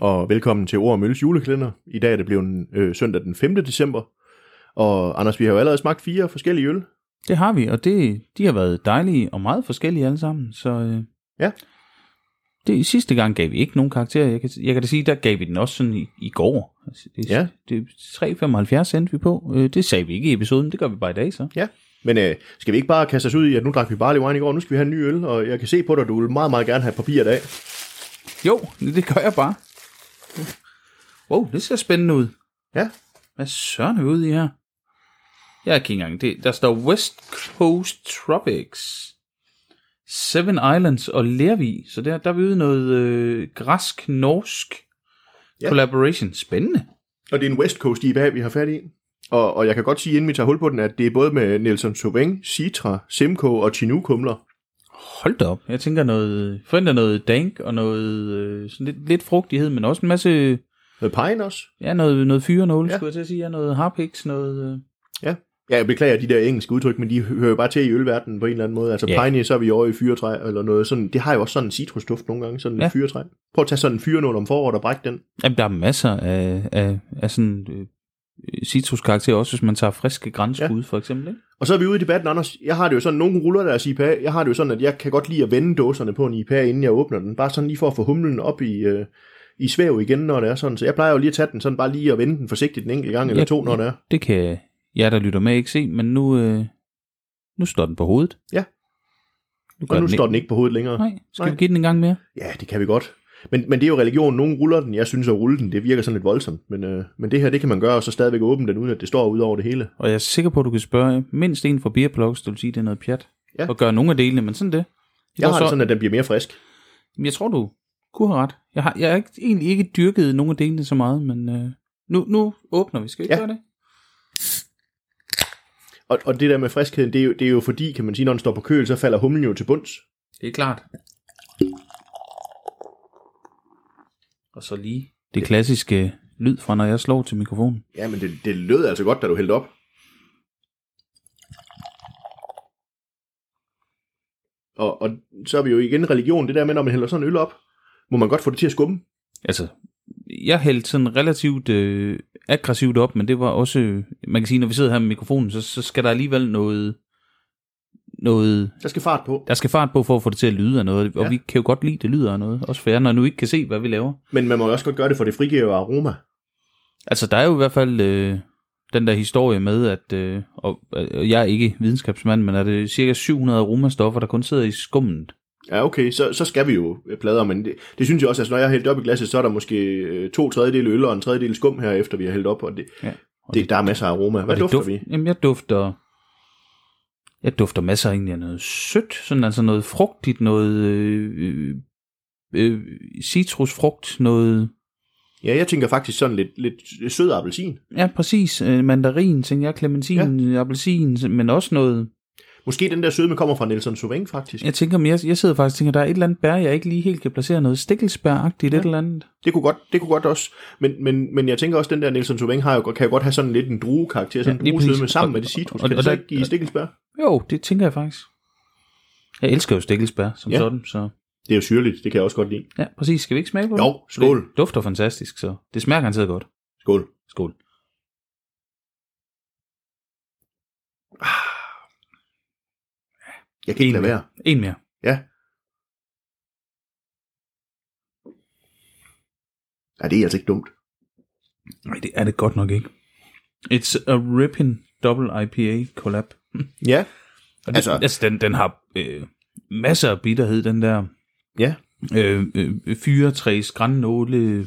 og velkommen til Ord og Mølles julekalender. I dag er det blevet øh, søndag den 5. december, og Anders, vi har jo allerede smagt fire forskellige øl. Det har vi, og det, de har været dejlige og meget forskellige alle sammen. Så øh, Ja. det, sidste gang gav vi ikke nogen karakterer. Jeg kan, jeg kan da sige, der gav vi den også sådan i, i går. Altså, det, Ja. det, 3,75 sendte vi på. Øh, det sagde vi ikke i episoden, det gør vi bare i dag så. Ja, men øh, skal vi ikke bare kaste os ud i, at nu drak vi barley wine i går, nu skal vi have en ny øl, og jeg kan se på dig, at du vil meget, meget gerne have papiret af. Jo, det gør jeg bare. Wow, det ser spændende ud. Ja, Hvad søren er ude i her? Jeg kan ikke engang. Det, der står West Coast Tropics. Seven Islands og Lervig. Så der, der er vi ude noget øh, græsk-norsk ja. collaboration. Spændende. og det er en West Coast IPA, vi har fat i. Og, og jeg kan godt sige, inden vi tager hul på den, at det er både med Nelson Sauvin, Citra, Simcoe og Chinook-kumler. Hold da op. Jeg tænker noget, forventer noget dank og noget øh, sådan lidt, lidt frugtighed, men også en masse, Med pine også. ja, noget, noget fyrenåle, Ja. skulle jeg til at sige. Ja, noget harpix, noget... Øh, Ja. Ja, jeg beklager de der engelske udtryk, men de hører jo bare til i ølverdenen på en eller anden måde. Altså Ja. pine, så er vi over i fyretræ eller noget sådan. Det har jo også sådan en citrusduft nogle gange, sådan en Ja. fyretræ. Prøv at tage sådan en fyrenål om foråret og brække den. Jamen, der er masser af, af, af sådan citruskarakterer, også hvis man tager friske grænskud, ja. for eksempel. Ikke? Og så er vi ude i debatten, Anders. Jeg har det jo sådan, nogen ruller deres IPA. Jeg har det jo sådan, at jeg kan godt lide at vende dåserne på en IPA, inden jeg åbner den. Bare sådan lige for at få humlen op i, øh, i svæv igen, når det er sådan. Så jeg plejer jo lige at tage den sådan, bare lige at vende den forsigtigt en enkelt gang eller Ja, to, når det er. Det kan jeg, der lytter med, ikke se, men nu, øh, nu står den på hovedet. Ja. Nu Og nu står den ikke på hovedet længere. Nej, skal Nej. vi give den en gang mere? Ja, det kan vi godt. Men, men det er jo religion. Nogen ruller den. Jeg synes at rulle den, det virker sådan lidt voldsomt. Men, øh, men det her, det kan man gøre, og så stadigvæk åbne den, uden at det står ud over det hele. Og jeg er sikker på, at du kan spørge mindst en fra Beerplugs, der vil sige, at det er noget pjat. Ja. Og gøre nogle af delene, men sådan det. Jeg Og har så- det sådan, at den bliver mere frisk. Men Jeg tror, du kunne have ret. Jeg har, jeg har ikke, egentlig ikke dyrket nogle af delene så meget, men øh, nu, nu åbner vi. Skal vi ikke Ja. gøre det? Og, og det der med friskheden, det er, jo, det er jo fordi, kan man sige, når den står på køl, så falder humlen jo til bunds. Det er klart. Og så lige det klassiske lyd fra, når jeg slår til mikrofonen. Ja, men det, det lød altså godt, da du hældte op. Og, og så er vi jo igen religion, det der med, når man hælder sådan en øl op, må man godt få det til at skumme. Altså, jeg hældte sådan relativt øh, aggressivt op, men det var også, øh, man kan sige, når vi sidder her med mikrofonen, så, så skal der alligevel noget, noget, Der skal fart på. der skal fart på for at få det til at lyde af noget, og Ja. vi kan jo godt lide, det lyder af noget, også for jer, når nu ikke kan se, hvad vi laver. Men man må jo også godt gøre det, for det frigiver aroma. Altså, der er jo i hvert fald øh, den der historie med, at, øh, og, og jeg er ikke videnskabsmand, men er det cirka 700 aromastoffer, der kun sidder i skummet. Ja, okay, så, så skal vi jo øh, plader, men det, det synes jeg også, altså når jeg har hældt op i glasset, så er der måske øh, to tredjedele øl og en tredjedel skum her, efter vi har hældt op, og det, Ja. Og det, der er masser af aroma. Hvad det dufter duft, vi? Jamen, jeg dufter... Jeg dufter masser egentlig af noget sødt, sådan altså noget frugtigt, noget øh, øh, øh, citrusfrugt, noget... Ja, jeg tænker faktisk sådan lidt, lidt sød appelsin. Ja, præcis. Øh, mandarin, tænker jeg, clementin, ja. appelsin, men også noget... Måske den der sødme kommer fra Nelson Sauvin, faktisk. Jeg tænker, jeg, jeg sidder faktisk og tænker, der er et eller andet bær, jeg ikke lige helt kan placere noget stikkelsbær-agtigt, ja. et eller andet. Det kunne godt, det kunne godt også, men, men, men jeg tænker også, den der Nelson Sauvin har jo, kan jo godt have sådan lidt en druekarakter, sådan Ja, en druesødme sammen Og- med det citrus. og- Og, kan og det så der- ikke give stikkelsbær? Jo, det tænker jeg faktisk. Jeg elsker jo stikkelsbær som Ja. ja. sådan, så... Det er jo syrligt, det kan jeg også godt lide. Ja, præcis. Skal vi ikke smage på det? Jo, skål. Det dufter fantastisk, så det smager garanteret godt. Skål. Skål. Jeg kan ikke lade være. En mere. Ja. Ja, det er altså ikke dumt. Nej, det er det godt nok ikke. It's a ripping double IPA collab. Ja, Og det, Altså- altså, altså den, den har øh, masser af bitterhed, den der ja. øh, øh, fyretræs, grænnåle.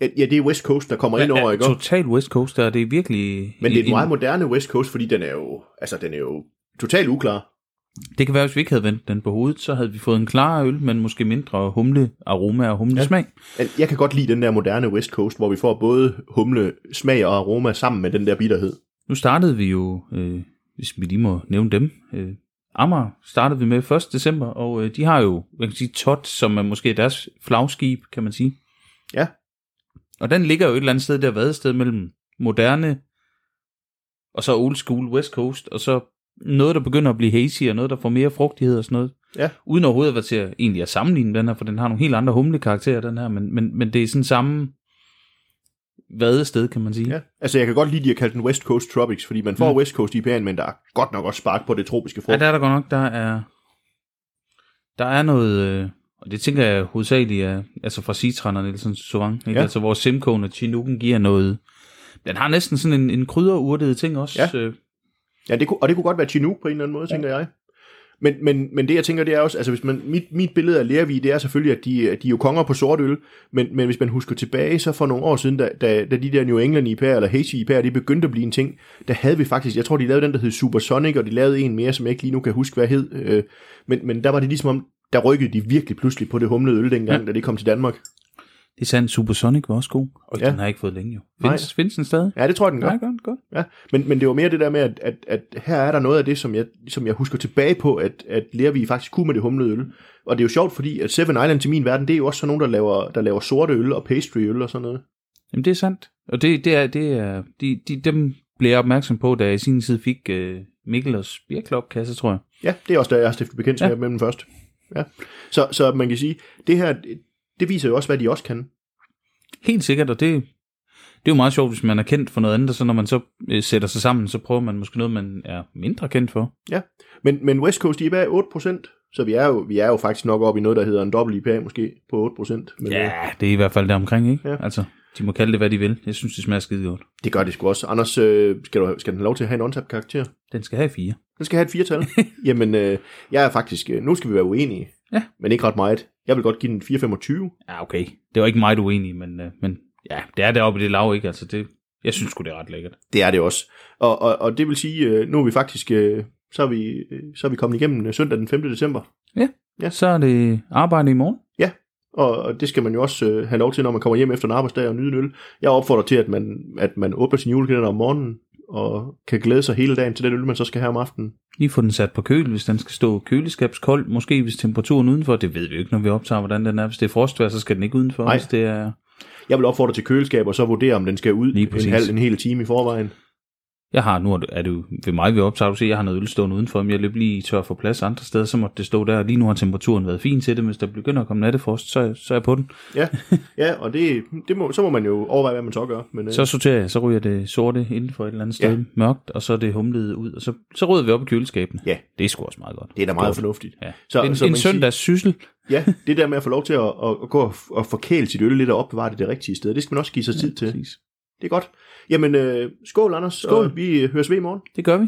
Ja, det er West Coast, der kommer ind over, ikke? Total West Coast, der det er virkelig... Men det er en en- meget moderne West Coast, fordi den er jo, altså den er jo totalt uklar. Det kan være, hvis vi ikke havde vendt den på hovedet, så havde vi fået en klarere øl, men måske mindre humle aroma og humle smag. Men Jeg kan godt lide den der moderne West Coast, hvor vi får både humle, smag og aroma sammen med den der bitterhed. Nu startede vi jo, øh, hvis vi lige må nævne dem, øh, Amager startede vi med 1. december, og øh, de har jo, man kan sige, Tot, som er måske deres flagskib, kan man sige. Ja. Og den ligger jo et eller andet sted, der et sted mellem moderne, og så old school West Coast, og så noget, der begynder at blive hazy, og noget, der får mere frugtighed og sådan noget. Ja. Uden overhovedet at være til at, egentlig at sammenligne den her, for den har nogle helt andre humle karakterer, den her, men, men, men det er sådan samme vadested, kan man sige. Ja. Altså, jeg kan godt lide, at de har kaldt den West Coast Tropics, fordi man får Mm. West Coast IPA'en, men der er godt nok også spark på det tropiske frugt. Ja, der er der godt nok, der er, der er noget, øh, og det tænker jeg hovedsageligt er, altså fra Citron og Nielsen Sauvin, ikke? Ja. altså hvor Simcoen og Chinooken giver noget, den har næsten sådan en, en krydderurtet ting også. Ja. Øh, Ja, det kunne, og det kunne godt være Chinook på en eller anden måde, ja. tænker jeg. Men, men, men det jeg tænker, det er også, altså hvis man, mit, mit billede af Lervig, det er selvfølgelig, at de, at de er jo konger på sort øl, men, men hvis man husker tilbage, så for nogle år siden, da, da, da de der New England IPA'er, eller Hazy IPA'er, de begyndte at blive en ting, der havde vi faktisk, jeg tror, de lavede den, der hed Supersonic, og de lavede en mere, som jeg ikke lige nu kan huske, hvad hed, øh, men, men der var det ligesom om, der rykkede de virkelig pludselig på det humlede øl dengang, Ja. ja. da det kom til Danmark. Det er sandt, Supersonic var også god, og Ja. den har ikke fået længe jo. Findes, findes den stadig? Ja, det tror jeg, den gør. Nej, godt, godt. Ja, men, men det var mere det der med, at, at, at her er der noget af det, som jeg, som jeg husker tilbage på, at, at Lervig faktisk kunne med det humlede øl. Og det er jo sjovt, fordi at Seven Island til min verden, det er jo også sådan nogen, der laver, der laver sorte øl og pastry øl og sådan noget. Jamen det er sandt, og det, det er, det er de, de, dem blev jeg opmærksom på, da jeg i sin tid fik øh, Mikkel og Bierklop-kasse, tror jeg. Ja, det er også der, jeg har stiftet bekendtskab Ja. ja. med dem først. Ja. Så, så man kan sige, det her, det viser jo også, hvad de også kan. Helt sikkert, og det, det er jo meget sjovt, hvis man er kendt for noget andet, og så når man så øh, sætter sig sammen, så prøver man måske noget, man er mindre kendt for. Men, men West Coast IPA er 8%, så vi er, jo, vi er jo faktisk nok oppe i noget, der hedder en dobbelt IPA måske på 8%. Men øh, Ja, det er i hvert fald der omkring, ikke? Ja. Altså, de må kalde det, hvad de vil. Jeg synes, det smager skide godt. det gør det sgu også. Anders, øh, skal, du, skal den have lov til at have en on karakter? Den skal have fire. Den skal have et firtal. Jamen, øh, jeg er faktisk... Øh, nu skal vi være uenige. Ja. Men ikke ret meget. Jeg vil godt give den 4,25. Ja, okay. Det var ikke meget uenig, men, øh, men ja, det er deroppe i det lav, ikke? Altså, det, jeg synes sgu, det er ret lækkert. Det er det også. Og, og, og det vil sige, øh, nu er vi faktisk... Øh, så, er vi, så er vi kommet igennem søndag den 5. december. Ja. Så er det arbejde i morgen. Og, og det skal man jo også have lov til, når man kommer hjem efter en arbejdsdag og nyde en øl. Jeg opfordrer til, at man, at man åbner sin julekalender om morgenen, og kan glæde sig hele dagen til den øl, man så skal have om aftenen. Lige få den sat på køl, hvis den skal stå køleskabskold. Måske hvis temperaturen udenfor, det ved vi jo ikke, når vi optager, hvordan den er. Hvis det er frostvejr, så skal den ikke udenfor. Nej. Hvis det er... Jeg vil opfordre til køleskab, og så vurdere, om den skal ud Lige en, halv, en hel time i forvejen. Jeg har, nu er det, jo ved mig, vi optager, du se, jeg har noget øl stående udenfor, men jeg løb lige tør for plads andre steder, så måtte det stå der. Lige nu har temperaturen været fin til det, hvis der begynder at komme nattefrost, så, så er jeg på den. Ja, ja og det, det må, så må man jo overveje, hvad man så gør. Men, øh, Så sorterer jeg, så ryger det sorte inden for et eller andet sted, Ja. mørkt, og så er det humlet ud, og så, så rydder vi op i køleskabene. Ja. Det er sgu også meget godt. det er da meget Godt. fornuftigt. Ja. Så- en, så en søndags syssel. Ja, det der med at få lov til at, at, at gå og, og forkæle sit øl lidt og opbevare det det rigtige sted, det skal man også give sig tid til. Præcis. Det er godt. Jamen, øh, skål Anders, Skål. og vi øh, høres ved i morgen. Det gør vi.